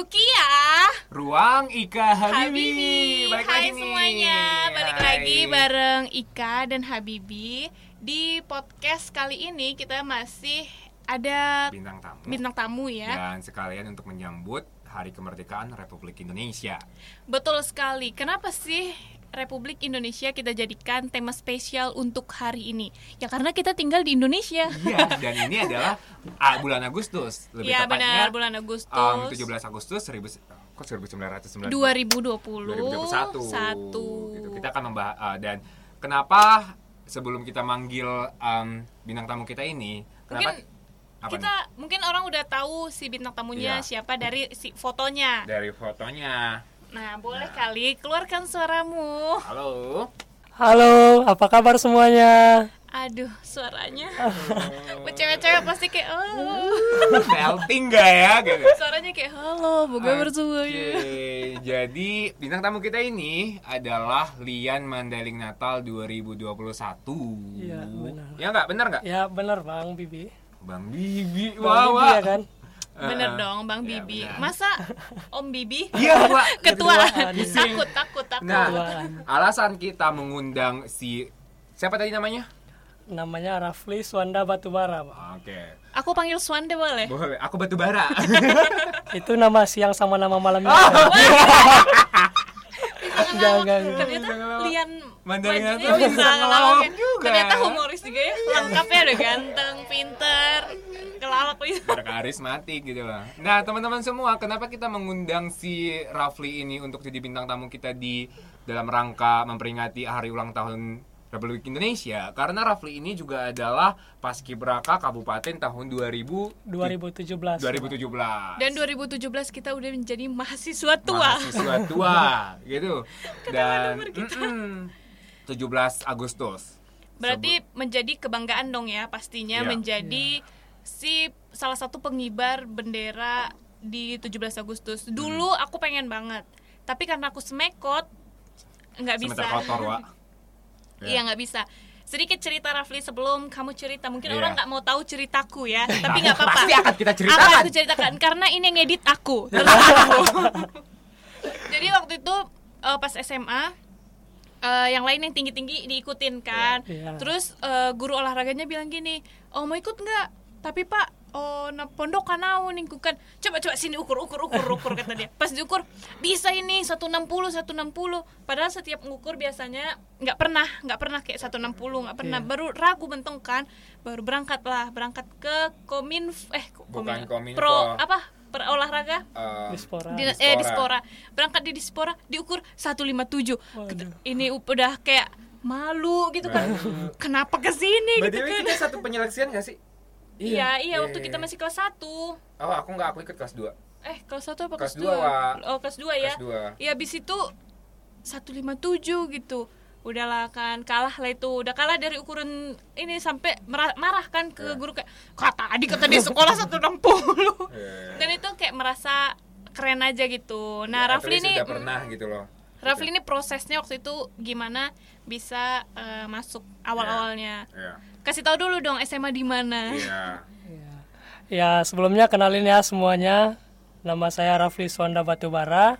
Rukia Ruang Ika Habibi. Habibi Balik Hai lagi nih. semuanya Balik Hai. lagi bareng Ika dan Habibi Di podcast kali ini kita masih ada bintang tamu. bintang tamu ya Dan sekalian untuk menyambut Hari Kemerdekaan Republik Indonesia. Betul sekali Kenapa sih Republik Indonesia kita jadikan tema spesial untuk hari ini Ya karena kita tinggal di Indonesia Iya, dan ini adalah ah, bulan Agustus. Lebih Iya tepatnya benar bulan Agustus um, 17 Agustus 1000 kok 1990 2020 2021 Satu gitu. Kita akan membahas uh, dan kenapa sebelum kita manggil um, bintang tamu kita ini, kenapa Mungkin apa kita mungkin orang udah tahu si bintang tamunya Iya. siapa dari si fotonya. nih? dari fotonya? Nah, boleh kali keluarkan suaramu. Halo. Halo, apa kabar semuanya? Aduh, suaranya. Cewek-cewek pasti kayak oh. Melting gak ya? Gitu. Suaranya kayak halo, boga bersemuanya. Oke, jadi bintang tamu kita ini adalah Lian Mandaling Natal 2021. Iya, benar. Ya nggak, benar nggak? Ya benar Bang Bibi. Bang Bibi, Bang wah, Bibi wah. ya kan? Bener dong, Bang Iya, Bibi. benar. Masa Om Bibi? Iya. Ketuaan. takut, takut, takut. Nah, Ketuaan. alasan kita mengundang si siapa tadi namanya? Namanya Rafli Swanda Batubara, Bang. Oke, Aku panggil Swande boleh? boleh. Aku batu bara. Itu nama siang sama nama malamnya. Oh. Jangan. Ternyata Lian Natal bisa bisa ngelawak ya. juga. Ternyata humoris juga ya. Lengkapnya udah ganteng, pinter, kelawak bisa. Berkarismatik gitu lah. Nah, teman-teman semua, kenapa kita mengundang si Rafli ini untuk jadi bintang tamu kita di dalam rangka memperingati hari ulang tahun Republik Indonesia? Karena Rafli ini juga adalah paskibraka Kabupaten tahun 2000 2017. 2017. Dan 2017 kita udah menjadi mahasiswa tua. Mahasiswa tua gitu. Dan mm-mm, 17 Agustus. Berarti menjadi kebanggaan dong ya pastinya Iya. menjadi si salah satu pengibar bendera di 17 Agustus. Dulu Hmm. aku pengen banget. Tapi karena aku semekot nggak bisa. Kotor, Wak. Iya nggak bisa. Sedikit cerita Rafli sebelum kamu cerita. Mungkin Iya. orang nggak mau tahu ceritaku ya, tapi nggak apa-apa. Pasti akan kita Akan ceritakan. aku ceritakan karena ini yang ngedit aku. Jadi waktu itu eh, pas SMA eh, yang lain yang tinggi-tinggi diikutin kan. Iya. Terus eh, guru olahraganya bilang gini, "Oh, mau ikut nggak?" Tapi Pak, oh na pondok kanau nih kan. Coba coba sini ukur ukur ukur ukur kata dia. Pas diukur bisa ini 160 160. Padahal setiap ngukur biasanya nggak pernah nggak pernah kayak 160 nggak pernah. Iya. Baru ragu bentung kan. Baru berangkat lah berangkat ke komin eh Bukan Kominfo. pro apa per olahraga Eh, Dispora. di, Dispora. eh dispora berangkat di dispora diukur 157 Waduh. ini udah kayak malu gitu kan kenapa ke sini gitu BTW kan kita satu penyeleksian gak sih? Iya iya Iya, waktu iya. kita masih kelas 1 Oh, aku nggak, aku ikut kelas 2 eh kelas 1 apa Kelas kelas, dua, 2 Wak. oh kelas 2 ya Kelas dua. ya habis itu 157 gitu udahlah kan kalah lah itu udah kalah dari ukuran ini sampai marah, marah kan ke Iya. guru kayak kata adik kata dia sekolah 160 Iya. dan itu kayak merasa keren aja gitu nah Ya, Rafli ini udah pernah gitu loh Rafli ini prosesnya waktu itu gimana bisa eh, masuk awal-awalnya. Iya. Kasih tahu dulu dong SMA di mana. Iya. Ya, sebelumnya kenalin ya semuanya. Nama saya Rafli Swanda Batubara.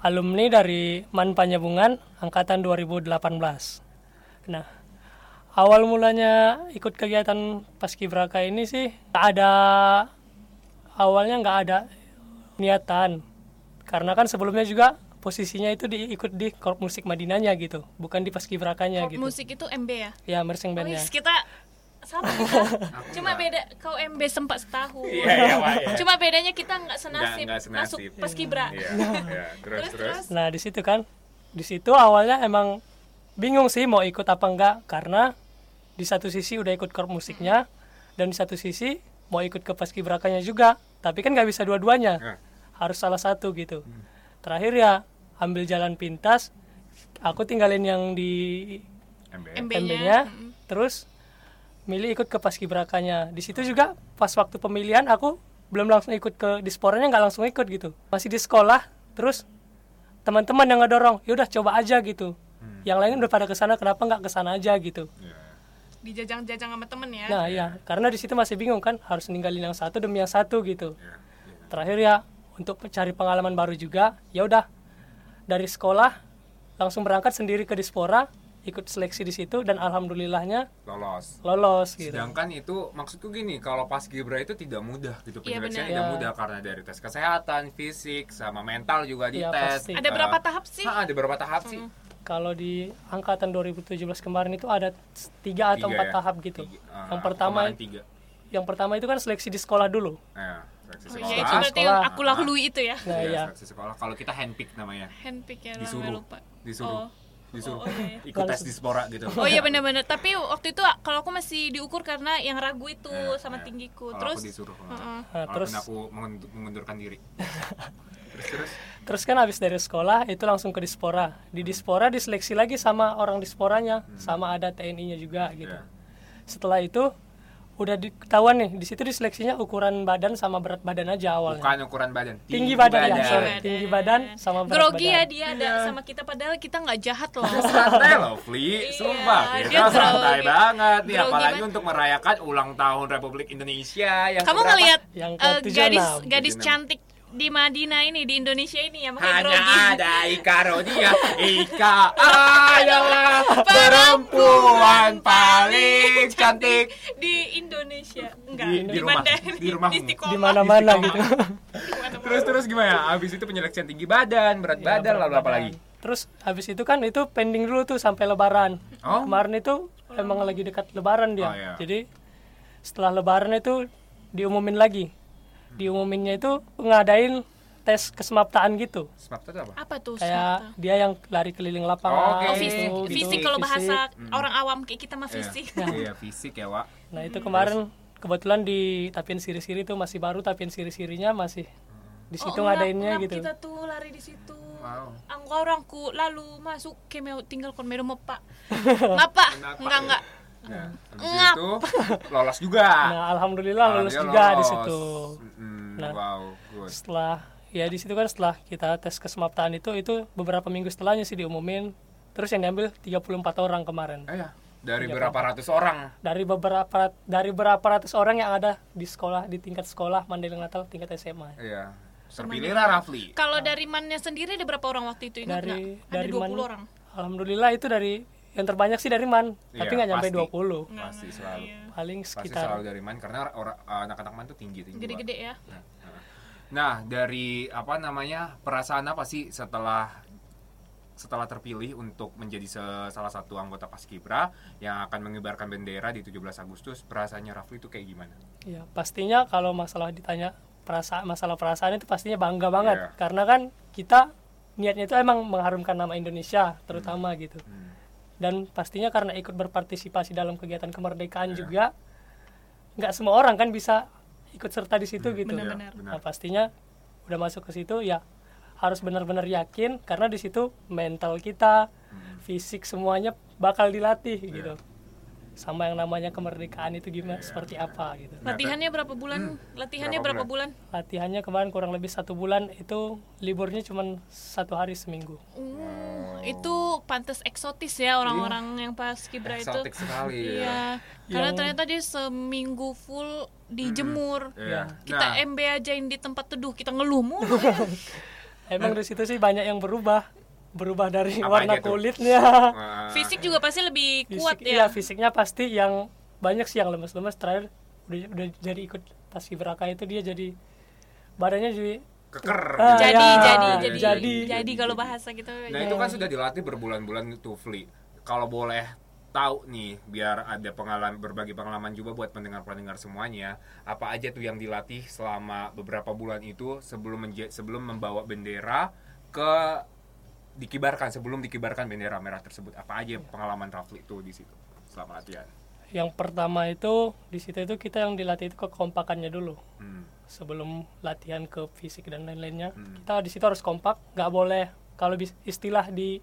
Alumni dari Man Panyabungan angkatan 2018. Nah, awal mulanya ikut kegiatan Paskibraka ini sih nggak ada awalnya nggak ada niatan. Karena kan sebelumnya juga posisinya itu diikut di korp musik Madinahnya gitu, bukan di Paskibrakanya Korp gitu. musik itu MB ya. Ya, marching bandnya. Wis, kita sama kita. Cuma beda kau MB sempat setahun. Iya, iya, Wak, iya. Cuma bedanya kita nggak senasib, nggak senasib. masuk paskibra. Iya. Iya. Terus Terus, terus. Nah di situ kan, di situ awalnya emang bingung sih mau ikut apa enggak karena di satu sisi udah ikut korp musiknya dan di satu sisi mau ikut ke paskibrakanya juga, tapi kan nggak bisa dua-duanya, Nah. harus salah satu gitu. Terakhir ya ambil jalan pintas, aku tinggalin yang di MB. MB-nya. MB-nya, terus milih ikut ke paskibrakanya. Di situ juga pas waktu pemilihan aku belum langsung ikut ke disporanya nggak langsung ikut gitu. Masih di sekolah, terus teman-teman yang ngedorong, yaudah coba aja gitu. Yang lain udah pada ke sana, kenapa nggak ke sana aja gitu. Iya. Dijajang-jajang sama temen ya. Nah iya, karena di situ masih bingung kan, harus ninggalin yang satu demi yang satu gitu. Iya. Iya. Terakhir ya, untuk cari pengalaman baru juga ya udah dari sekolah langsung berangkat sendiri ke Dispora ikut seleksi di situ dan alhamdulillahnya lolos lolos gitu Sedangkan itu maksudku gini, kalau pas Gibra itu tidak mudah gitu Iya, penyeleksiannya tidak Iya. mudah karena dari tes kesehatan, fisik, sama mental juga Iya, dites. pasti. Ada Eh, berapa tahap sih? ah, ada berapa tahap sih? kalau di angkatan 2017 kemarin itu ada tiga atau Tiga empat ya? tahap gitu Tiga. Ah, yang pertama kemarin tiga. yang pertama itu kan seleksi di sekolah dulu Ya, seleksi Oh, sekolah. iya, itu Sekolah. berarti yang aku lalui itu ya. nah Iya, ya seleksi sekolah. Kalau kita handpick namanya, Handpick ya, disuruh, lupa. disuruh, Oh. disuruh, Oh, oh, iya. ikut tes di Spora gitu. Oh iya benar-benar. Tapi waktu itu kalau aku masih diukur karena yang ragu itu Ya, sama ya. tinggiku. Kalau Terus aku disuruh, Heeh. Nah, Walaupun terus aku mengundur- mengundurkan diri. terus terus. terus kan habis dari sekolah itu langsung ke Dispora di Dispora diseleksi lagi sama orang Disporanya sama ada TNI-nya juga gitu Ya. setelah itu udah diketahuan nih di situ diseleksinya ukuran badan sama berat badan aja awalnya Bukan ukuran badan, tinggi, badan, ya badan. sorry tinggi badan sama berat grogi ya badan dia ada sama kita padahal kita nggak jahat loh. santai loh, Fli. Iya, Sumpah, dia kita santai grogi. banget nih. Grogi Apalagi banget. untuk merayakan ulang tahun Republik Indonesia yang Kamu ngelihat Yang eh, ke-76. gadis gadis 76. cantik di Madinah ini di Indonesia ini ya makanya Hanya grogi. ada Ika Rodia Ika adalah perempuan paling cantik di Indonesia. Enggak, Di- di rumah. Di. Istiqomah. di mana-mana gitu. Terus terus gimana? Abis itu penyeleksian tinggi badan, berat Ya, badan, berat lalu apa lagi? terus habis itu kan itu pending dulu tuh sampai lebaran Oh. kemarin itu emang lagi dekat lebaran dia Oh, iya. jadi setelah lebaran itu diumumin lagi diumuminnya itu ngadain tes kesemaptaan gitu Sebab itu apa? Apa tuh? kayak dia yang lari keliling lapangan Oke. Oh, Gitu, fisik, gitu, fisik kalau fisik. bahasa orang awam kayak kita mah Iya. fisik. Iya, fisik ya, Wak. nah itu kemarin kebetulan di tapian siri-siri tuh masih baru tapian siri-sirinya masih di situ Oh, ngadainnya gitu Kita tuh lari di situ. Wow. Angka orangku lalu masuk ke meu tinggal kon meru mepa. Ngapa? Enggak enggak. Ya, habis Ngap. itu lolos juga. nah alhamdulillah lulus Alhamdulillah juga di lolos. situ Mm, Nah. wow, good. setelah ya di situ kan setelah kita tes kesemaptaan itu itu beberapa minggu setelahnya sih diumumin terus yang diambil 34 orang kemarin Eh, ya, dari Iya, berapa ratus orang? dari beberapa dari berapa ratus orang yang ada di sekolah di tingkat sekolah Mandailing Natal tingkat SMA Iya. Terpilihlah Rafli. Kalau dari mannya sendiri ada berapa orang waktu itu ingat dari nggak? Ada dari 20 Man orang. alhamdulillah itu dari yang terbanyak sih dari Man tapi Iya, nggak nyampe pasti. 20 Pasti selalu. Iya. paling Pasti sekitar selalu dari man karena orang anak-anak man tuh tinggi tinggi. Gede-gede ya. Nah, dari apa namanya perasaan apa sih setelah setelah terpilih untuk menjadi salah satu anggota Paskibra yang akan mengibarkan bendera di 17 Agustus, perasaannya Rafli itu kayak gimana? ya pastinya kalau masalah ditanya perasaan masalah perasaan itu pastinya bangga banget Iya. karena kan kita niatnya itu emang mengharumkan nama Indonesia terutama gitu Hmm. Dan pastinya karena ikut berpartisipasi dalam kegiatan kemerdekaan Iya. juga nggak semua orang kan bisa ikut serta di situ gitu Benar-benar. Iya, benar. nah pastinya udah masuk ke situ ya harus benar-benar yakin karena di situ mental kita Hmm. fisik semuanya bakal dilatih Iya. gitu sama yang namanya kemerdekaan itu gimana seperti apa gitu Latihannya berapa bulan? Latihannya Berapa berapa bulan? latihannya kemarin kurang lebih satu bulan itu liburnya cuma satu hari seminggu Uh, itu pantas eksotis ya orang-orang yang pas kibra itu. Eksotik sekali ya. Iya. Karena Yang- ternyata dia seminggu full dijemur. Iya. Kita Nah, MB ajain di tempat teduh, kita ngeluh mulu. emang di situ sih banyak yang berubah berubah dari Apa warna kulitnya uh, Fisik juga pasti lebih kuat Fisik- ya. iya, fisiknya pasti yang banyak sih yang lemes-lemes terakhir udah, udah jadi ikut paski beraka itu dia jadi badannya jadi keker. Ah, jadi, ya, jadi, jadi, jadi. jadi, kalau bahasa gitu. Nah, itu kan sudah dilatih berbulan-bulan itu Fli. Kalau boleh tahu nih biar ada pengalaman berbagi pengalaman juga buat pendengar-pendengar semuanya apa aja tuh yang dilatih selama beberapa bulan itu sebelum menja- sebelum membawa bendera ke dikibarkan sebelum dikibarkan bendera merah tersebut. Apa aja pengalaman Rafli itu di situ selama latihan? Yang pertama itu di situ itu kita yang dilatih itu kekompakannya dulu. Hmm. sebelum latihan ke fisik dan lain-lainnya Hmm. kita di situ harus kompak nggak boleh. Kalau istilah di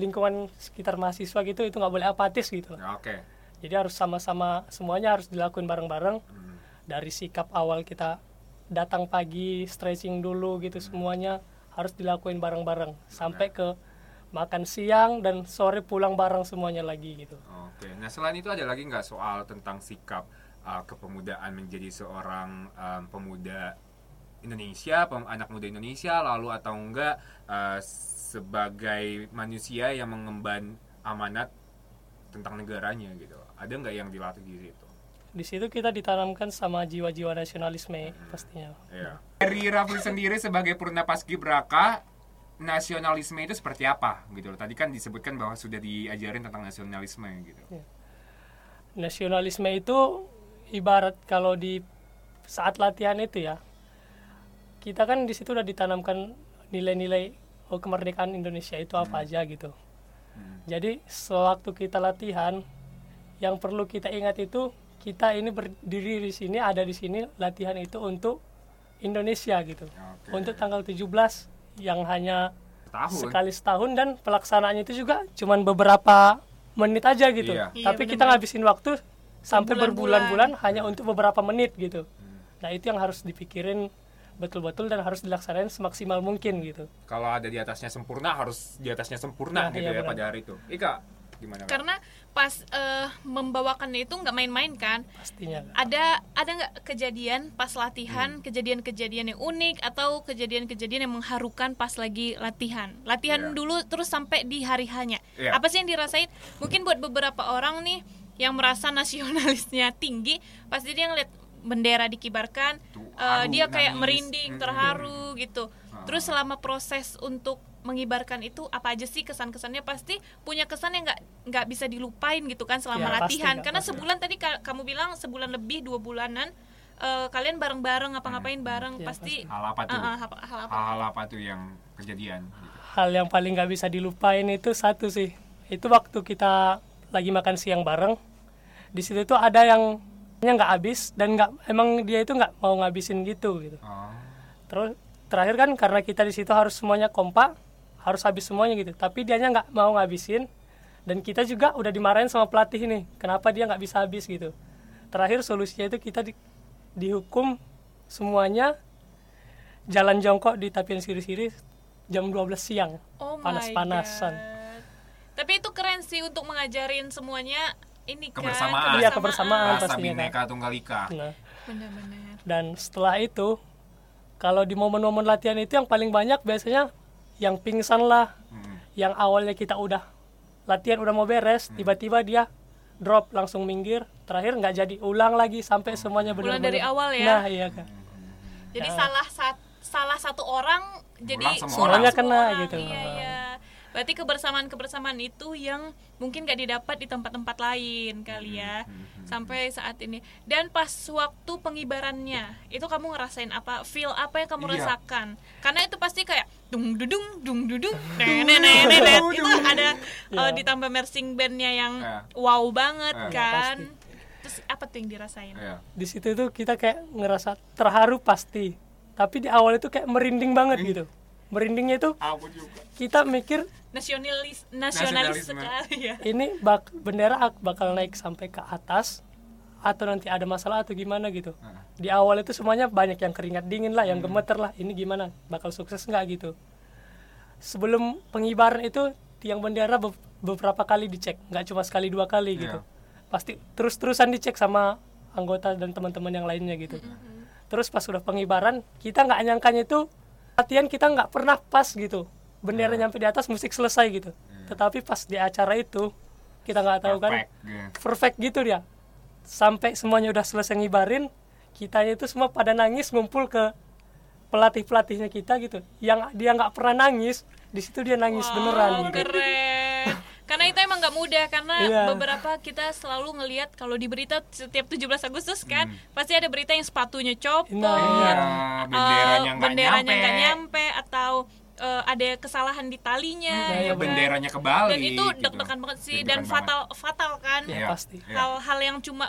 lingkungan sekitar mahasiswa gitu itu nggak boleh apatis gitu. Ya, oke. Jadi harus sama-sama semuanya harus dilakuin bareng-bareng. Hmm. dari sikap awal kita datang pagi stretching dulu gitu semuanya harus dilakuin bareng-bareng sampai ke makan siang dan sore pulang bareng semuanya lagi gitu Oke, nah selain itu ada lagi nggak soal tentang sikap uh, kepemudaan menjadi seorang um, pemuda Indonesia, pem- anak muda Indonesia, lalu atau enggak eh, sebagai manusia yang mengemban amanat tentang negaranya gitu. Ada nggak yang dilatih di situ? Di situ kita ditanamkan sama jiwa-jiwa nasionalisme pastinya. Iya. Dari Rafli sendiri sebagai Purna Paskibraka, nasionalisme itu seperti apa gitu loh. Tadi kan disebutkan bahwa sudah diajarin tentang nasionalisme gitu. Nasionalisme itu ibarat kalau di saat latihan itu ya, kita kan di situ udah ditanamkan nilai-nilai oh, kemerdekaan Indonesia itu apa aja gitu. Jadi sewaktu kita latihan, yang perlu kita ingat itu kita ini berdiri di sini, ada di sini latihan itu untuk Indonesia gitu. Oke. Untuk tanggal 17 yang hanya Tahun. sekali setahun dan pelaksanaannya itu juga cuman beberapa menit aja gitu. Iya. Iya, Tapi kita benar-benar. ngabisin waktu sampai Berbulan-bulan. hanya untuk beberapa menit gitu. Nah, itu yang harus dipikirin betul-betul dan harus dilaksanain semaksimal mungkin gitu. Kalau ada di atasnya sempurna harus di atasnya sempurna Nah, gitu ya iya, benar. pada hari itu. Ika gimana? Kak? Karena pas eh, membawakannya itu nggak main-main kan. Pastinya. Ada ada nggak kejadian pas Hmm. latihan, kejadian-kejadian yang unik atau kejadian-kejadian yang mengharukan pas lagi latihan. Latihan Iya. dulu terus sampai di hari hanya. Iya. Apa sih yang dirasain? Mungkin buat beberapa orang nih yang merasa nasionalisnya tinggi, pasti dia ngeliat bendera dikibarkan, Tuh, eh, haru, dia kayak nangis. merinding, Mm-mm. terharu gitu. Terus selama proses untuk mengibarkan itu apa aja sih kesan-kesannya pasti punya kesan yang nggak nggak bisa dilupain gitu kan selama Ya, pasti, latihan Kak, karena pasti. sebulan tadi ka- kamu bilang sebulan lebih dua bulanan eh, kalian bareng-bareng ngapa-ngapain bareng Ya, pasti Hal apa tuh? Ah, hal- hal apa? Hal-hal apa tuh yang kejadian gitu. Hal yang paling nggak bisa dilupain itu satu sih. Itu waktu kita lagi makan siang bareng. Di situ tuh ada yang nya nggak habis dan nggak emang dia itu nggak mau ngabisin gitu gitu. Oh. Terus terakhir kan karena kita di situ harus semuanya kompak, harus habis semuanya gitu. Tapi dianya nggak mau ngabisin dan kita juga udah dimarahin sama pelatih nih. Kenapa dia nggak bisa habis gitu? Terakhir solusinya itu kita di- dihukum semuanya jalan jongkok di tapian siri-siri jam 12 siang. Oh Panas-panasan. God. Tapi itu keren sih untuk mengajarin semuanya ini kan Kebersamaan. Iya, kebersamaan. Rasa pastinya, bineka tunggal ika. Nah, Benar-benar. dan setelah itu kalau di momen-momen latihan itu yang paling banyak biasanya yang pingsan lah Hmm. yang awalnya kita udah latihan udah mau beres tiba-tiba dia drop langsung minggir terakhir nggak jadi ulang lagi sampai semuanya Ulang benar-benar dari awal ya? nah iya kan Jadi salah sat- salah satu orang jadi Semuanya semua kena orang. gitu. Iya, iya. Berarti kebersamaan-kebersamaan itu yang mungkin gak didapat di tempat-tempat lain kali ya. Sampai saat ini. Dan pas waktu pengibarannya, itu kamu ngerasain apa? Feel apa yang kamu Iya. rasakan? Karena itu pasti kayak dung dudung dung dudung nenek itu ada eh, ditambah marching bandnya yang Iya. wow banget Iya, kan. Terus apa tuh yang dirasain? Iya. di situ tuh kita kayak ngerasa terharu pasti tapi di awal itu kayak merinding banget gitu merindingnya itu Aku juga. kita mikir Nasionalis nasionalis sekali ya. ini bak bendera ak- bakal naik sampai ke atas atau nanti ada masalah atau gimana gitu. Di awal itu semuanya banyak yang keringat dingin lah yang gemeter lah. Ini gimana? Bakal sukses nggak gitu? Sebelum pengibaran itu tiang bendera be- beberapa kali dicek. Nggak cuma sekali dua kali Iya. gitu. Pasti terus terusan dicek sama anggota dan teman-teman yang lainnya gitu. Terus pas sudah pengibaran kita nggak nyangkanya itu latihan kita nggak pernah pas gitu. Bendera nyampe di atas musik selesai gitu. Tetapi pas di acara itu kita nggak tahu kan Perfect, gitu. perfect gitu dia. Sampai semuanya udah selesai ngibarin kitanya itu semua pada nangis ngumpul ke pelatih pelatihnya kita gitu. Yang dia nggak pernah nangis di situ dia nangis beneran gitu. keren karena itu emang nggak mudah karena Iya. beberapa kita selalu ngelihat kalau di berita setiap 17 Agustus kan pasti ada berita yang sepatunya copot Nah, Iya, eh, benderanya nggak benderanya nyampe. nggak nyampe atau eh, ada kesalahan di talinya Nah, ya kan? benderanya kebalik. dan itu gitu. deg-degan banget sih Deg-degan dan banget. fatal fatal kan Ya, pasti. iya. hal-hal yang cuma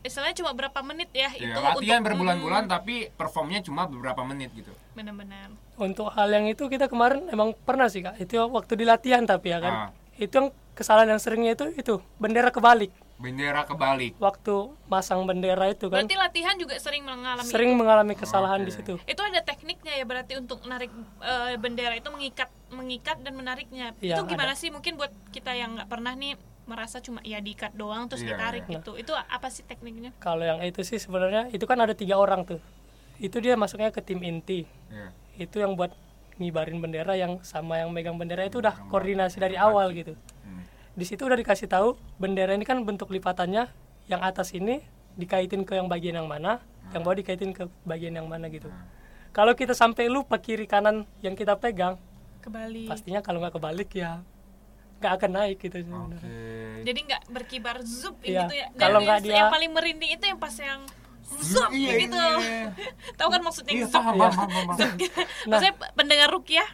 istilahnya cuma berapa menit ya Iya, itu latihan untuk berbulan-bulan tapi performnya cuma beberapa menit gitu. hmm, benar-benar untuk hal yang itu kita kemarin emang pernah sih kak itu waktu di latihan tapi ya kan Ah. Itu yang kesalahan yang seringnya itu itu bendera kebalik. Bendera kebalik. waktu masang bendera itu kan. Berarti latihan juga sering mengalami sering mengalami kesalahan di Oke. situ. Itu ada tekniknya ya berarti untuk narik eh, bendera itu mengikat mengikat dan menariknya. Iya, itu gimana sih? Mungkin buat kita yang nggak pernah nih merasa cuma ya diikat doang terus Iya, ditarik iya. gitu. Itu apa sih tekniknya? Kalau yang itu sih sebenarnya itu kan ada tiga orang tuh. Itu dia masuknya ke tim inti. Iya. itu yang buat ngibarin bendera yang sama yang megang bendera itu udah koordinasi dari awal gitu Hmm. di situ udah dikasih tahu bendera ini kan bentuk lipatannya yang atas ini dikaitin ke yang bagian yang mana yang bawah dikaitin ke bagian yang mana gitu kalau kita sampai lupa kiri kanan yang kita pegang Kembali. pastinya kalau nggak kebalik ya nggak akan naik gitu sebenarnya. Oke. Jadi nggak berkibar zup Iya. gitu ya. Kalau yang, nggak dia- yang paling merinding itu yang pas yang zup Iya, gitu. iya. Tahu kan maksudnya Iya, zup? paham, paham, paham, paham. Zup gitu. Nah. Maksudnya pendengar rukyah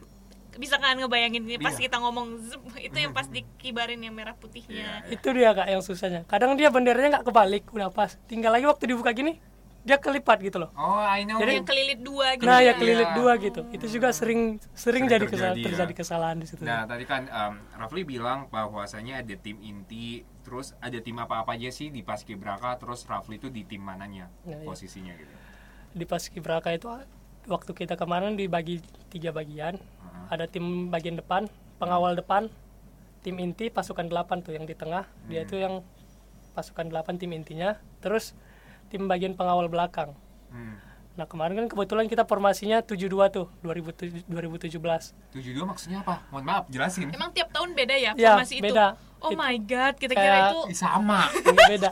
bisa kan ngebayangin ini pas Iya. kita ngomong zup itu yang pas dikibarin yang merah putihnya. Iya. itu dia kak yang susahnya kadang dia benderanya nggak kebalik udah pas tinggal lagi waktu dibuka gini dia kelipat gitu loh Oh, I know. Jadi- Yang kelilit dua gitu. nah ya kelilit Iya. dua gitu itu juga sering sering, Sering jadi kesalahan terjadi, ya. terjadi kesalahan di situ Nah, tadi kan um, Rafli bilang bahwasanya ada tim inti, terus ada tim apa-apa aja sih di Paskibraka, terus Rafli itu di tim mananya Ya, ya. posisinya gitu. di paskibraka itu waktu kita kemarin dibagi tiga bagian Heeh. ada tim bagian depan pengawal depan tim inti pasukan 8 tuh yang di tengah dia Hmm. itu yang pasukan 8 tim intinya terus tim bagian pengawal belakang Hmm. Nah kemarin kan kebetulan kita formasinya 72 tuh 2007 2017 72 maksudnya apa? Mohon maaf, jelasin. Emang tiap tahun beda ya Ya, formasi itu? beda. Oh It- my god, kita kira itu sama. ini beda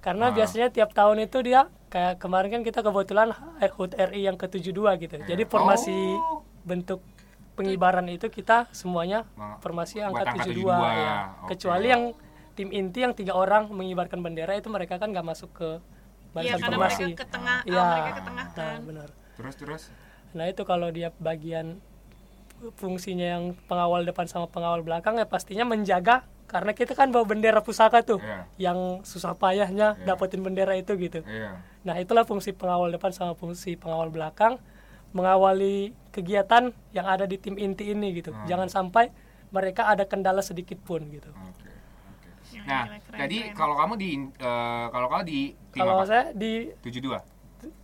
karena Ah. biasanya tiap tahun itu dia kayak kemarin kan kita kebetulan HUT RI yang ke-72 gitu jadi formasi Oh. bentuk pengibaran itu kita semuanya Ma- formasi buat angka angka 72, 72, ya. oke. kecuali yang tim inti yang tiga orang mengibarkan bendera itu mereka kan nggak masuk ke Iya barisan karena formasi mereka ke tengah, oh, Iya. mereka ke tengah nah kan. benar Terus terus. nah itu kalau dia bagian fungsinya yang pengawal depan sama pengawal belakang ya pastinya menjaga karena kita kan bawa bendera pusaka tuh Iya. yang susah payahnya Iya. dapetin bendera itu gitu Iya. nah itulah fungsi pengawal depan sama fungsi pengawal belakang mengawali kegiatan yang ada di tim inti ini gitu Hmm. jangan sampai mereka ada kendala sedikit pun gitu Oke. Ya, Nah, keren, tadi keren. kalau kamu di eh, kalau kamu di tim kalau apa? saya di 72.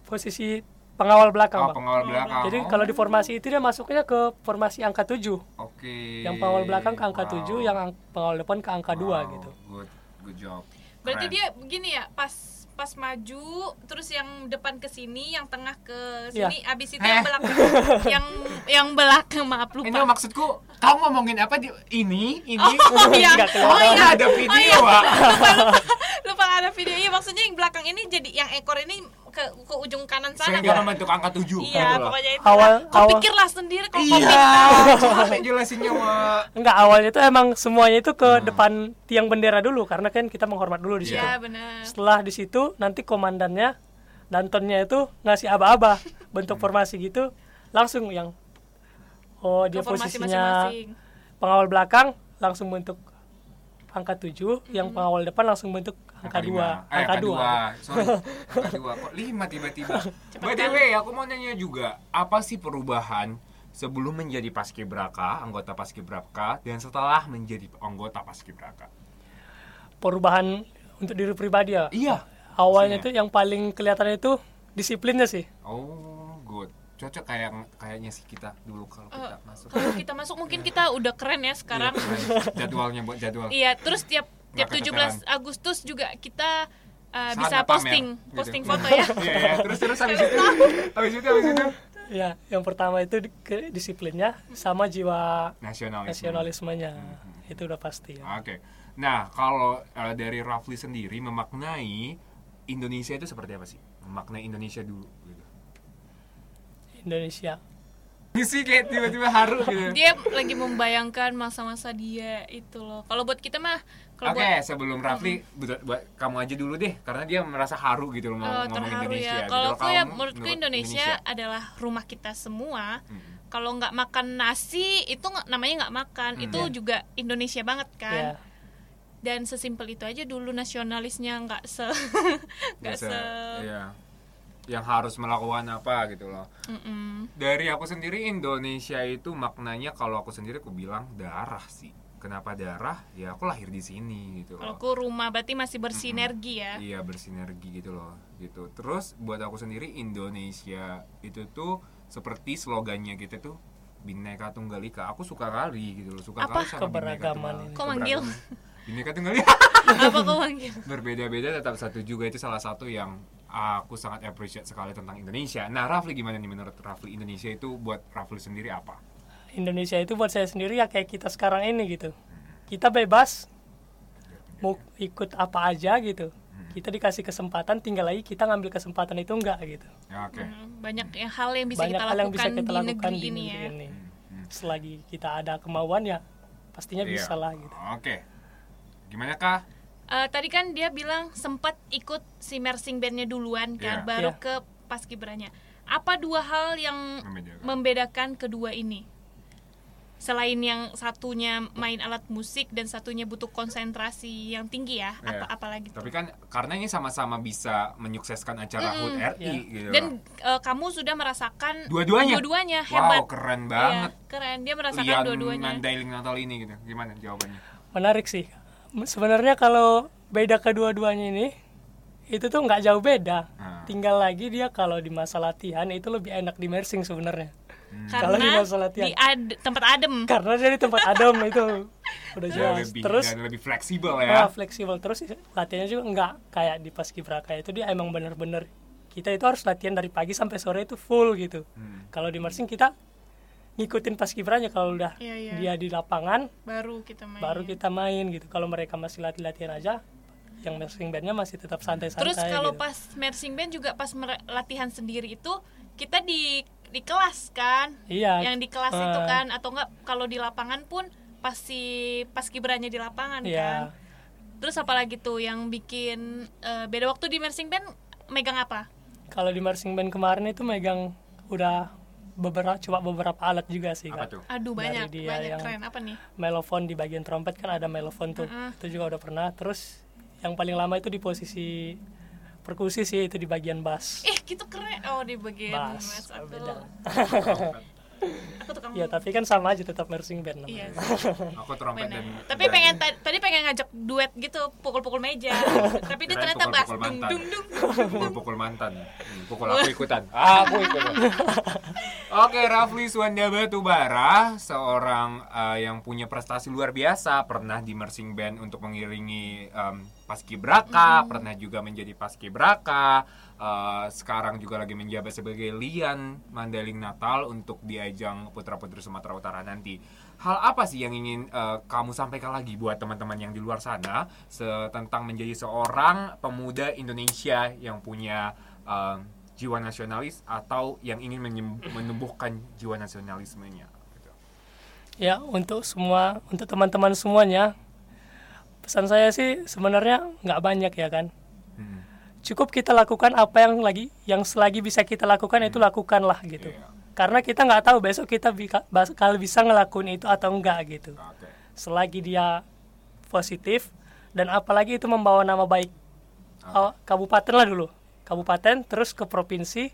posisi pengawal belakang Oh, Bang. pengawal belakang. jadi Oh, kalau di formasi itu dia masuknya ke formasi angka 7 Oke. yang pengawal belakang ke angka Wow. 7 yang ang- pengawal depan ke angka 2 Wow, gitu Good, good job. Berarti Keren. dia begini ya, pas pas maju terus yang depan ke sini, yang tengah ke Iya. sini, abis itu Heh. yang belakang yang yang belakang maaf lupa. Ini maksudku, kamu ngomongin apa di ini, ini? Oh iya. Nggak kelihatan. Oh iya. ada video, Pak. lupa, lupa, lupa ada video. Iya maksudnya yang belakang ini jadi yang ekor ini ke ke ujung kanan sana. Sehingga kan? membentuk angka 7 Iya, pokoknya itu. Awal- Kau awal- pikirlah sendiri kalau kau Iya, pintar. capek jelasinnya, Wak. enggak awalnya itu emang semuanya itu ke Hmm. depan tiang bendera dulu karena kan kita menghormat dulu di situ Iya benar. setelah di situ nanti komandannya dantonnya itu ngasih aba-aba bentuk formasi gitu langsung yang oh dia formasi posisinya masing-masing. pengawal belakang langsung bentuk angka 7 yang pengawal depan langsung bentuk angka 2 lima. Eh, angka 2 Sorry, angka 2. Kok 5 tiba-tiba? By the way, aku mau nanya juga, apa sih perubahan sebelum menjadi paskibraka, anggota paskibraka, dan setelah menjadi anggota paskibraka? perubahan untuk diri pribadi ya Iya. awalnya itu yang paling kelihatan itu disiplinnya sih Oh, good. Cocok kayak kayaknya sih kita dulu kalau Eh, kita masuk. Kalau kita masuk mungkin kita udah keren ya sekarang. Iya, keren. jadwalnya buat jadwal. Iya, terus tiap tiap Nggak 17 Agustus juga kita uh, bisa pamer, posting, gitu. posting foto ya. Iya, iya. Terus terus habis itu, habis itu habis itu ya yang pertama itu di- ke- disiplinnya sama jiwa nasionalisme. nasionalismenya itu udah pasti ya. Oke. Nah, kalau eh, dari Rafli sendiri memaknai Indonesia itu seperti apa sih? Memaknai Indonesia dulu gitu. Indonesia sih kayak tiba-tiba haru gitu. Dia lagi membayangkan masa-masa dia itu loh. Kalau buat kita mah kalau Oke, buat sebelum Rafli, buat, buat kamu aja dulu deh, karena dia merasa haru gitu loh mau Oh, ngomong terharu Indonesia. ya. gitu. Kalau aku ya menurutku Indonesia, adalah rumah kita semua. Mm. Kalau nggak makan nasi itu namanya nggak makan. Hmm. Itu juga Indonesia banget kan. ya Dan sesimpel itu aja dulu nasionalisnya nggak se nggak biasa, se. iya. Yang harus melakukan apa gitu loh. Mm-mm. Dari aku sendiri Indonesia itu maknanya kalau aku sendiri aku bilang darah sih. Kenapa darah? Ya aku lahir di sini gitu Kalau loh. aku rumah berarti masih bersinergi ya. Iya bersinergi gitu loh gitu. Terus buat aku sendiri Indonesia itu tuh seperti slogannya kita tuh Bineka Tunggal Ika. Aku suka kali gitu loh, suka Apa? kali sama Bineka Keberagaman Tunggal- ini. Kok manggil? Bineka Tunggal Ika. Apa kau manggil? Berbeda-beda tetap satu juga itu salah satu yang aku sangat appreciate sekali tentang Indonesia. Nah, Rafli gimana nih menurut Rafli Indonesia itu buat Rafli sendiri apa? Indonesia itu buat saya sendiri ya kayak kita sekarang ini gitu kita bebas mau ikut apa aja gitu kita dikasih kesempatan tinggal lagi kita ngambil kesempatan itu enggak gitu Ya, oke. Hmm, banyak yang hal yang bisa banyak kita hal yang lakukan bisa kita di lakukan negeri di ini negeri ya. ini selagi kita ada kemauan ya pastinya Iya. bisa lah gitu Oke. Gimana kah? Eh, tadi kan dia bilang sempat ikut si marching bandnya duluan kan, baru Iya. ke paskibranya. Apa dua hal yang Membedakan. membedakan kedua ini? Selain yang satunya main alat musik dan satunya butuh konsentrasi yang tinggi ya, Iya. apa apalagi? Tapi kan karena ini sama-sama bisa menyukseskan acara HUT RI Iya. gitu. Dan eh, kamu sudah merasakan Dua-duanya? dua-duanya wow, hebat. keren Iya, banget. keren. Dia merasakan Lian dua-duanya. Mandailing Natal ini gitu. Gimana jawabannya? menarik sih sebenarnya kalau beda kedua-duanya ini itu tuh nggak jauh beda Ah. tinggal lagi dia kalau di masa latihan itu lebih enak di mersing sebenarnya Kalau di Karena masa latihan. di ad- tempat adem. karena dia di tempat adem itu udah jelas lebih terus dan lebih fleksibel ah, ya. fleksibel terus latihannya juga nggak kayak di paskibraka itu dia emang bener-bener kita itu harus latihan dari pagi sampai sore itu full gitu Hmm. kalau di mersing kita ngikutin paskibranya kalau udah Iya, iya. dia di lapangan Baru kita main. baru kita main gitu kalau mereka masih latihan aja yang marching bandnya masih tetap santai-santai Terus kalau gitu. pas marching band juga pas latihan sendiri itu kita di di kelas kan? iya Yang di kelas eh, itu kan atau enggak kalau di lapangan pun pasti pas kibranya di lapangan kan. iya Terus apalagi tuh yang bikin eh, beda waktu di marching band megang apa? kalau di marching band kemarin itu megang udah beberapa coba beberapa alat juga sih Apa kan tuh? Aduh Dari banyak, dia banyak yang- keren. Apa nih? melofon di bagian trompet kan ada melofon tuh. Mm-mm. itu juga udah pernah. Terus yang paling lama itu di posisi perkusi sih itu di bagian bass. Eh, gitu keren. Oh, di bagian bass beda Aku tukang ya tapi kan sama aja tetap marching band namanya. Iya. Aku trompet Benar. dan Tapi dan- pengen ta- tadi pengen ngajak duet gitu, pukul-pukul meja. Tapi dia ternyata bass pukul-pukul dung mantan. dung dung. pukul-pukul mantan. Hmm, Pukul aku ikutan. Aku ikutan. Oke, Rafli Suwanda Batubara, seorang eh, yang punya prestasi luar biasa, pernah di marching band untuk mengiringi em, paskibraka, pernah juga menjadi paskibraka, eh, sekarang juga lagi menjabat sebagai Lian Mandailing Natal untuk di ajang Putra-Putri Sumatera Utara nanti. Hal apa sih yang ingin eh, kamu sampaikan lagi buat teman-teman yang di luar sana tentang menjadi seorang pemuda Indonesia yang punya em, jiwa nasionalis atau yang ingin menumbuhkan jiwa nasionalismenya? gitu. ya untuk semua untuk teman-teman semuanya pesan saya sih sebenarnya nggak banyak ya kan? Hmm. cukup kita lakukan apa yang lagi yang selagi bisa kita lakukan itu lakukanlah gitu. Iya. karena kita nggak tahu besok kita bakal bisa ngelakuin itu atau enggak gitu. Selagi dia positif dan apalagi itu membawa nama baik. Aw- kabupaten lah dulu. Kabupaten terus ke provinsi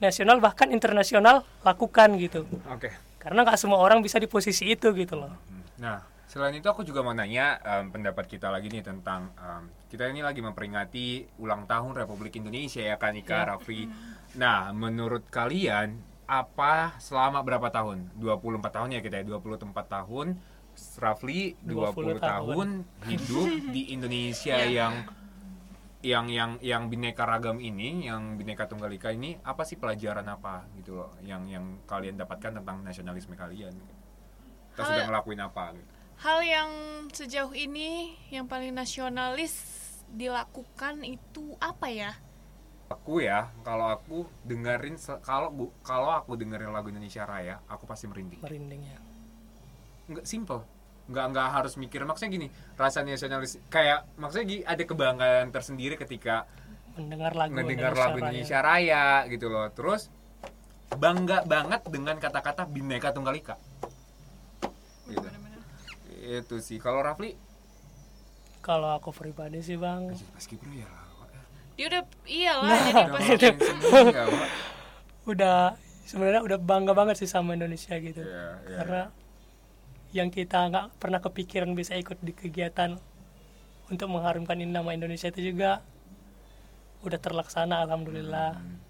nasional bahkan internasional lakukan gitu. Oke. karena nggak semua orang bisa di posisi itu gitu loh. Nah, selain itu aku juga mau nanya em, pendapat kita lagi nih tentang em, kita ini lagi memperingati ulang tahun Republik Indonesia ya kan Ika, Ya. Raffi. Nah, menurut kalian apa selama berapa tahun? 24 tahun ya kita ya, 24 tahun. Rafli 20, 20 tahun hidup di Indonesia Iya. yang yang yang yang bineka ragam ini, yang bineka tunggal ika ini apa sih pelajaran apa gitu loh yang yang kalian dapatkan tentang nasionalisme kalian? Kita Hal- sudah ngelakuin apa gitu. Hal yang sejauh ini yang paling nasionalis dilakukan itu apa ya? Aku ya, kalau aku dengerin kalau bu kalau aku dengerin lagu Indonesia Raya, aku pasti merinding. merindingnya Nggak simple. Nggak nggak harus mikir maksudnya gini, rasa nasionalis kayak maksudnya gini, ada kebanggaan tersendiri ketika mendengar lagu ngedengar Indonesia lagu Raya. Indonesia Raya gitu loh. Terus bangga banget dengan kata-kata Bhinneka Tunggal Ika. Itu sih. Kalau Rafli, kalau aku pribadi sih bang paski bro ya. Dia udah iyalah Nah, jadi Udah pas udah sebenarnya udah bangga banget sih sama Indonesia gitu Iya, iya. karena yang kita nggak pernah kepikiran bisa ikut di kegiatan untuk mengharumkan nama Indonesia itu juga udah terlaksana alhamdulillah Hmm.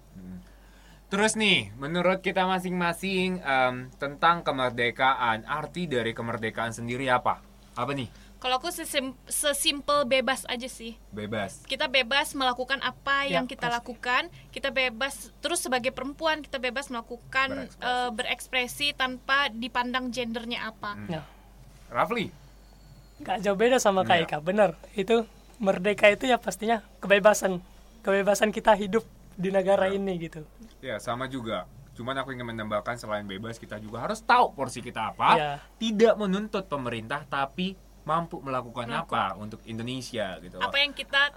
Terus nih, menurut kita masing-masing em, tentang kemerdekaan, arti dari kemerdekaan sendiri apa? Apa nih? Kalau aku sesim- sesimpel bebas aja sih. Bebas. Kita bebas melakukan apa Ya, yang kita pasti. lakukan. Kita bebas terus sebagai perempuan kita bebas melakukan Berekspresi. eh, berekspresi tanpa dipandang gendernya apa. Hmm. Ya. Rafli. Gak jauh beda sama. Kak Ika, bener. Itu merdeka itu ya pastinya kebebasan, kebebasan kita hidup di negara Iya. ini gitu. Ya, sama juga. Cuman aku ingin menambahkan selain bebas kita juga harus tahu porsi kita apa. Iya. Tidak menuntut pemerintah tapi mampu melakukan apa untuk Indonesia gitu. loh. Apa yang kita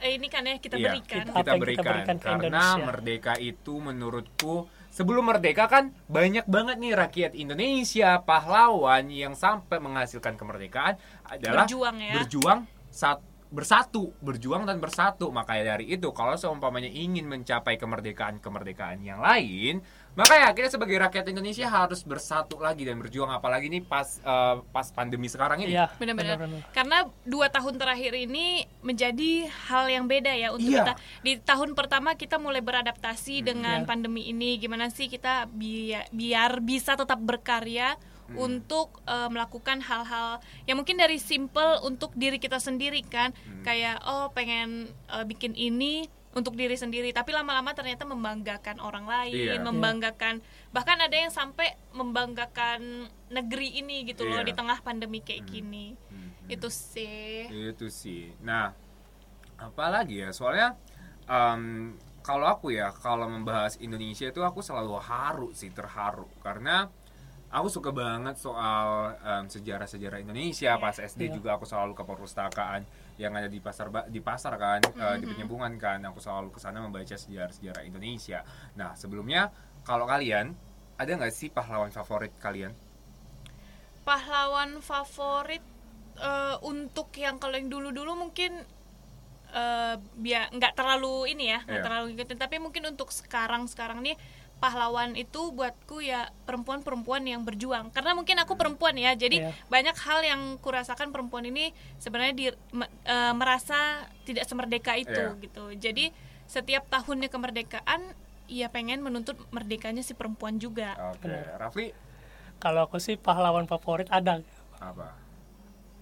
eh, ini kan ya kita Iya, berikan. Apa kita yang kita berikan, berikan ke karena Indonesia. merdeka itu menurutku sebelum merdeka kan banyak banget nih rakyat Indonesia pahlawan yang sampai menghasilkan kemerdekaan adalah Berjuang ya. berjuang saat bersatu berjuang dan bersatu makanya dari itu kalau seumpamanya ingin mencapai kemerdekaan kemerdekaan yang lain maka ya kita sebagai rakyat Indonesia harus bersatu lagi dan berjuang apalagi nih pas eh, pas pandemi sekarang ini Iya, Benar-benar. Karena dua tahun terakhir ini menjadi hal yang beda ya untuk Iya. kita. Di tahun pertama kita mulai beradaptasi dengan Iya. pandemi ini. Gimana sih kita biar, biar bisa tetap berkarya Hmm. untuk eh, melakukan hal-hal yang mungkin dari simple untuk diri kita sendiri kan. Hmm. Kayak oh pengen eh, bikin ini untuk diri sendiri tapi lama-lama ternyata membanggakan orang lain, Iya. membanggakan bahkan ada yang sampai membanggakan negeri ini gitu loh Iya. di tengah pandemi kayak gini Hmm. itu sih itu sih nah apalagi ya soalnya em, kalau aku ya kalau membahas Indonesia itu aku selalu haru sih terharu karena aku suka banget soal em, sejarah-sejarah Indonesia. Pas SD Iya. juga aku selalu ke perpustakaan yang ada di pasar di pasar kan eh, di penyambungan kan. Aku selalu ke sana membaca sejarah-sejarah Indonesia. Nah sebelumnya kalau kalian ada nggak sih pahlawan favorit kalian? Pahlawan favorit eh, untuk yang kalau yang dulu-dulu mungkin eh biar nggak terlalu ini ya nggak Iya. terlalu ngikutin. Tapi mungkin untuk sekarang sekarang nih pahlawan itu buatku ya perempuan-perempuan yang berjuang. Karena mungkin aku perempuan ya jadi Iya. banyak hal yang kurasakan perempuan ini sebenarnya di, me- eh, merasa tidak semerdeka itu Iya. gitu. Jadi setiap tahunnya kemerdekaan ya pengen menuntut merdekanya si perempuan juga. Oke Rafli? Kalau aku sih pahlawan favorit ada. Apa?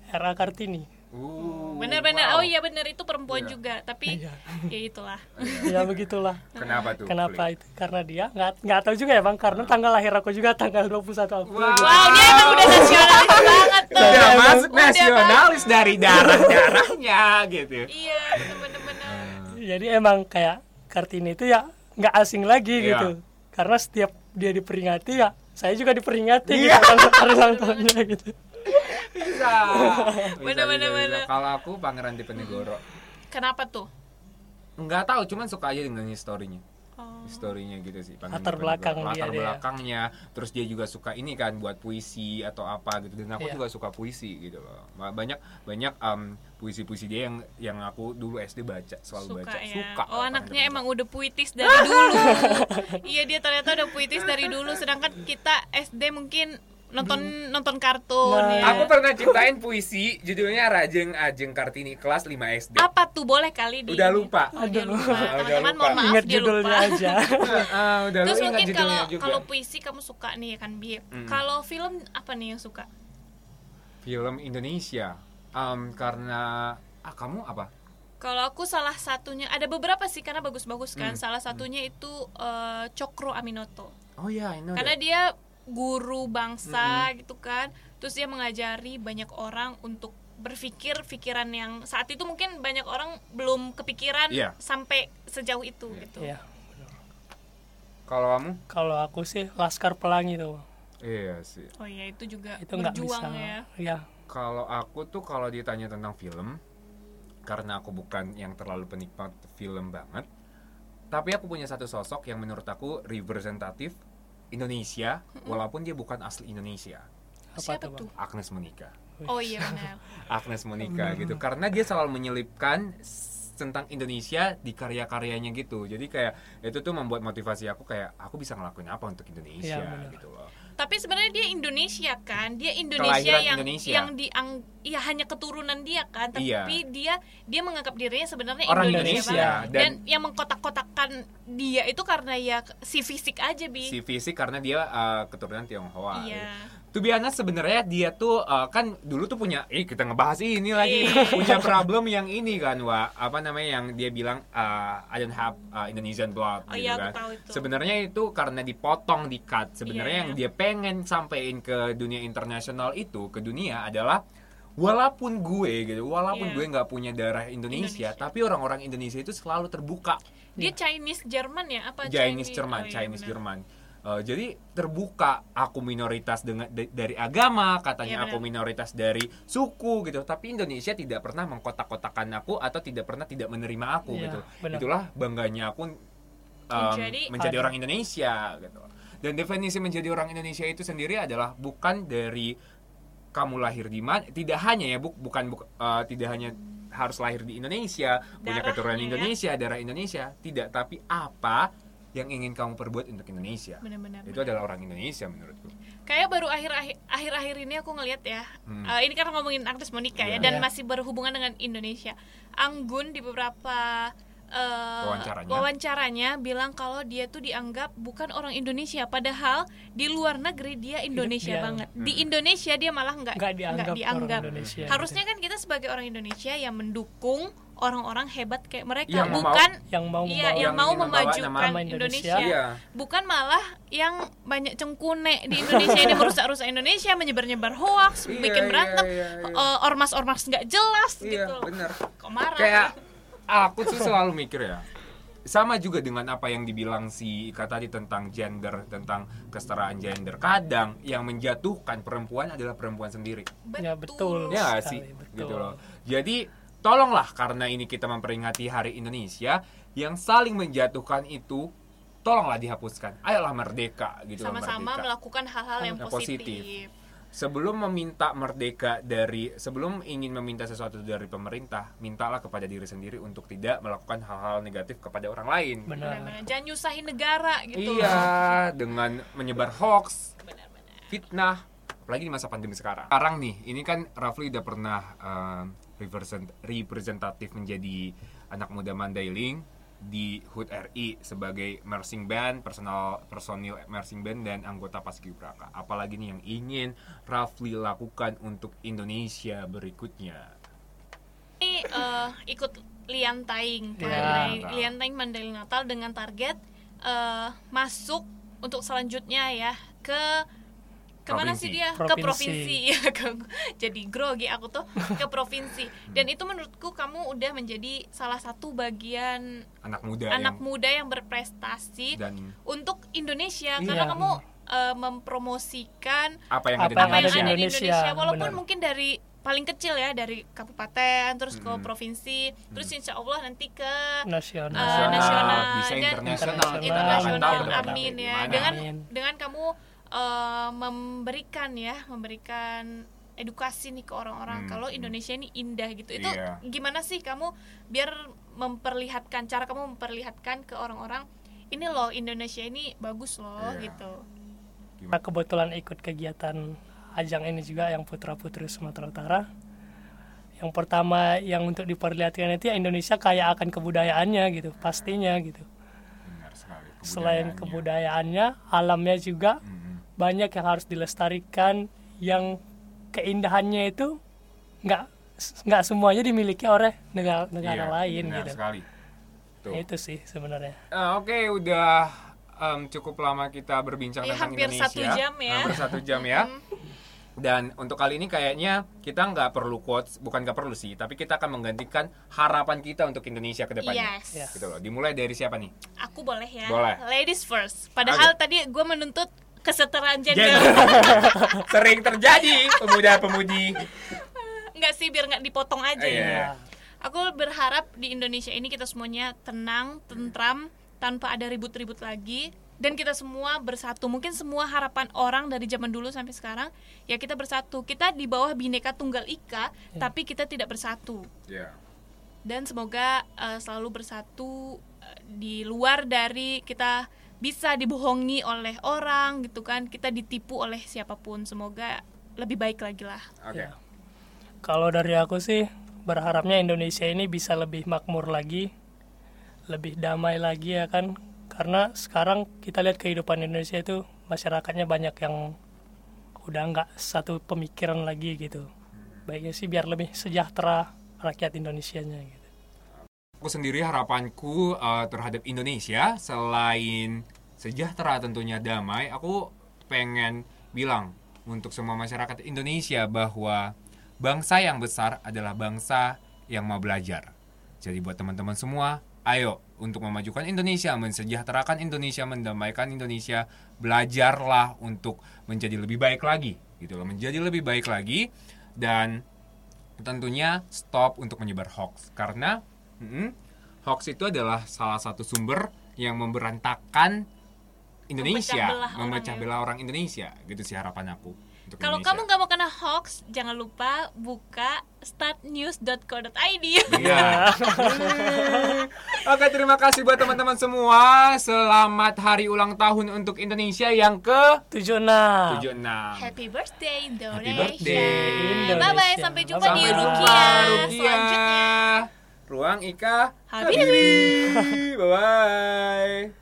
Era Kartini. Uh, bener-bener wow. oh iya bener itu perempuan Iya. juga tapi Iya. ya itulah ya begitulah. Kenapa tuh? Kenapa Fli? itu? Karena dia nggak nggak tahu juga ya bang. Karena tanggal lahir aku juga tanggal 21 April. Wow. gitu. wow dia emang udah nasionalis banget tuh Udah Iya, masuk Udah nasionalis dari darah-darahnya gitu. iya bener-bener Jadi emang kayak Kartini itu ya nggak asing lagi Iya. gitu. Karena setiap dia diperingati ya saya juga diperingati Iya. gitu hari ulang tahunnya gitu. Bisa. Bener, bener, bener. Kalau aku Pangeran Diponegoro. kenapa tuh Enggak tahu, cuman suka aja dengan historinya. Oh. Historinya gitu sih. Pangeran Latar belakang dia, Latar dia. belakangnya. Terus dia juga suka ini kan buat puisi atau apa gitu. Dan aku Iya. juga suka puisi gitu loh. Banyak banyak em, puisi-puisi dia yang yang aku dulu SD baca, selalu suka baca. ya Suka. oh anaknya emang udah puitis dari dulu iya dia ternyata udah puitis dari dulu sedangkan kita SD mungkin nonton nonton kartun Nah. ya. Aku pernah ciptain puisi judulnya Rajeng Ajeng Kartini kelas 5 SD. apa tuh boleh kali di Udah lupa. oh, dia Aduh. lupa Udah teman-teman lupa. mohon maaf Ingat dia judulnya lupa aja. Ah, udah terus mungkin kalau kalau puisi kamu suka nih ya kan bi Mm. kalau film apa nih yang suka film Indonesia. Em, karena ah kamu apa? Kalau aku salah satunya ada beberapa sih karena bagus-bagus kan. Hmm. Salah satunya itu eh, Cokro Aminoto. Oh iya, ini Karena dia guru bangsa gitu kan. Terus dia mengajari banyak orang untuk berpikir pikiran yang saat itu mungkin banyak orang belum kepikiran Iya. sampai sejauh itu gitu. Iya. Kalau kamu? Kalau aku sih Laskar Pelangi tuh. Iya sih. Oh iya itu juga Itu nggak bisa. berjuang ya. Ya. Kalau aku tuh kalau ditanya tentang film, karena aku bukan yang terlalu penikmat film banget, tapi aku punya satu sosok yang menurut aku representatif Indonesia, walaupun dia bukan asli Indonesia. Apa Siapa tuh? Agnes Monica. Oh iya benar. Agnes Monica gitu karena dia selalu menyelipkan tentang Indonesia di karya-karyanya gitu jadi kayak itu tuh membuat motivasi aku kayak aku bisa ngelakuin apa untuk Indonesia benar. gitu loh Tapi sebenarnya dia Indonesia kan, dia Indonesia Kelahiran yang Indonesia. yang diang ya hanya keturunan dia kan, tapi Iya. dia dia menganggap dirinya sebenarnya Orang Indonesia, Indonesia, banget. dan, dan- yang mengkotak-kotakan dia itu karena ya si fisik aja bi. si fisik karena dia uh, keturunan Tionghoa Iya. To be honest sebenarnya dia tuh uh, kan dulu tuh punya eh kita ngebahas ini lagi Iya. punya problem yang ini kan wa apa namanya yang dia bilang uh, I don't have uh, Indonesian blood Oh gitu iya, kan itu. sebenarnya itu karena dipotong di cut sebenarnya Iya, yang iya. dia pengen sampein ke dunia internasional itu ke dunia adalah walaupun gue gitu walaupun Iya. gue nggak punya darah Indonesia, Indonesia. tapi orang-orang Indonesia itu selalu terbuka Dia Chinese Jerman ya apa Chinese Jerman, oh iya, Chinese benar. Jerman. Eh, jadi terbuka aku minoritas dengan da- dari agama, katanya Iya, aku minoritas dari suku gitu. Tapi Indonesia tidak pernah mengkotak-kotakan aku atau tidak pernah tidak menerima aku Iya, gitu. benar. Itulah bangganya aku em, Menjadi- menjadi orang Indonesia gitu. Dan definisi menjadi orang Indonesia itu sendiri adalah bukan dari kamu lahir di mana, tidak hanya ya, bu, bukan buk- eh, tidak hanya harus lahir di Indonesia, punya Darahnya keturunan ya. Indonesia, darah Indonesia, tidak, tapi apa yang ingin kamu perbuat untuk Indonesia. Benar-benar. Itu adalah orang Indonesia menurutku. Kayak baru akhir-akhir akhir-akhir ini aku ngelihat ya. Hmm. eh, ini karena ngomongin Agnes Monica ya Iya. dan Iya. masih berhubungan dengan Indonesia. Anggun di beberapa eh, Wawancaranya. wawancaranya bilang kalau dia tuh dianggap bukan orang Indonesia padahal di luar negeri dia Indonesia dia- banget. Hmm. Di Indonesia dia malah nggak Nggak dianggap dianggap. orang Indonesia, Harusnya kan kita sebagai orang Indonesia yang mendukung orang-orang hebat kayak mereka Yang mau- bukan yang mau Iya, membawa- yang Yang mau memajukan nama Indonesia. Indonesia. Iya. Bukan malah yang banyak cengkune di Indonesia ini merusak-rusak Indonesia, menyebar-nyebar hoax, Iya, bikin iya, berantem, iya, iya. eh, ormas-ormas nggak jelas Iya, gitu. benar. Kok marah? Kayak aku sih selalu mikir ya. Sama juga dengan apa yang dibilang si Ika tadi tentang gender, tentang kesetaraan gender. Kadang yang menjatuhkan perempuan adalah perempuan sendiri. Ya, betul. Ya Sekali, sih, betul. gitu loh. Jadi tolonglah karena ini kita memperingati Hari Indonesia, yang saling menjatuhkan itu tolonglah dihapuskan. Ayolah merdeka gitu Sama-sama merdeka. melakukan hal-hal yang Yang positif. positif. Sebelum meminta merdeka dari sebelum ingin meminta sesuatu dari pemerintah, mintalah kepada diri sendiri untuk tidak melakukan hal-hal negatif kepada orang lain. Benar. Jangan nyusahin negara gitu. Iya, dengan menyebar hoax, Benar-benar. fitnah apalagi di masa pandemi sekarang sekarang nih ini kan Rafli udah pernah represent- representatif menjadi anak muda Mandailing di HUT RI sebagai marching band personal personil marching band dan anggota Paskibraka apalagi nih yang ingin Rafli lakukan untuk Indonesia berikutnya Ini eh, ikut Lian Taing kan. Ya. Li- Lian Taing Mandailing Natal dengan target eh, masuk untuk selanjutnya ya ke ke mana Provinsi. sih dia ke Provinsi. provinsi ya ke- jadi grogi aku tuh ke provinsi dan itu menurutku kamu udah menjadi salah satu bagian anak muda anak yang muda yang berprestasi dan untuk Indonesia Iya. karena kamu eh, mempromosikan apa yang ada Apa di yang apa yang ada di Indonesia. Indonesia, Indonesia walaupun benar. mungkin dari paling kecil ya dari kabupaten terus ke Mm-mm. provinsi terus insya Allah nanti ke nasional. Eh, nasional. bisa dan- internasional internasional depan amin ya dengan Amin. dengan kamu eh, memberikan ya memberikan edukasi nih ke orang-orang Hmm. kalau Indonesia ini indah gitu itu Iya. gimana sih kamu biar memperlihatkan cara kamu memperlihatkan ke orang-orang ini loh Indonesia ini bagus loh Iya. gitu Nah, kebetulan ikut kegiatan ajang ini juga yang Putra Putri Sumatera Utara. Yang pertama yang untuk diperlihatkan itu ya Indonesia kaya akan kebudayaannya gitu, pastinya gitu. Benar sekali, Selain kebudayaannya. kebudayaannya, alamnya juga Mm-mm. Banyak yang harus dilestarikan yang keindahannya itu nggak nggak semuanya dimiliki oleh negara-negara Iya, lain benar gitu. sekali. Tuh. Itu sih sebenarnya. Ah, Oke, udah em, cukup lama kita berbincang Iya, tentang hampir Indonesia. satu jam ya. Hampir satu jam ya. Dan untuk kali ini kayaknya kita nggak perlu quotes, bukan nggak perlu sih, tapi kita akan menggantikan harapan kita untuk Indonesia ke depannya. Yes. Ya. Gitu loh. Dimulai dari siapa nih? Aku boleh ya. Boleh. Ladies first. Padahal tadi gue menuntut kesetaraan gender. Gender. Sering terjadi pemuda-pemudi. Enggak sih biar nggak dipotong aja Iya. ya. Ya. Aku berharap di Indonesia ini kita semuanya tenang, tentram, tanpa ada ribut-ribut lagi. Dan kita semua bersatu. Mungkin semua harapan orang dari zaman dulu sampai sekarang, ya kita bersatu. Kita di bawah bineka tunggal ika, tapi kita tidak bersatu. Ya. Dan semoga eh, selalu bersatu eh, di luar dari kita bisa dibohongi oleh orang gitu kan. Kita ditipu oleh siapa pun. Semoga lebih baik lagi lah. Oke. Ya. Kalau dari aku sih berharapnya Indonesia ini bisa lebih makmur lagi, lebih damai lagi ya kan. Karena sekarang kita lihat kehidupan Indonesia itu masyarakatnya banyak yang udah nggak satu pemikiran lagi gitu baiknya sih biar lebih sejahtera rakyat Indonesianya gitu Aku sendiri harapanku uh, terhadap Indonesia selain sejahtera tentunya damai, aku pengen bilang untuk semua masyarakat Indonesia bahwa bangsa yang besar adalah bangsa yang mau belajar. Jadi buat teman-teman semua, ayo untuk memajukan Indonesia, mensejahterakan Indonesia, mendamaikan Indonesia, belajarlah untuk menjadi lebih baik lagi, gitu loh, menjadi lebih baik lagi dan tentunya stop untuk menyebar hoax karena mm, hoax itu adalah salah satu sumber yang memberantakan Indonesia, Memecah belah orang memecah ya. belah orang Indonesia, gitu sih harapan aku. Kalau kamu nggak mau kena hoax, jangan lupa buka startnews.co.id. Iya. Oke, terima kasih buat teman-teman semua. Selamat hari ulang tahun untuk Indonesia yang ke 76 76. Happy birthday Indonesia. Happy birthday, Indonesia. Bye bye, sampai jumpa Sampai di Rukia Rukia. selanjutnya. Ruang Ika Habibie. Bye bye.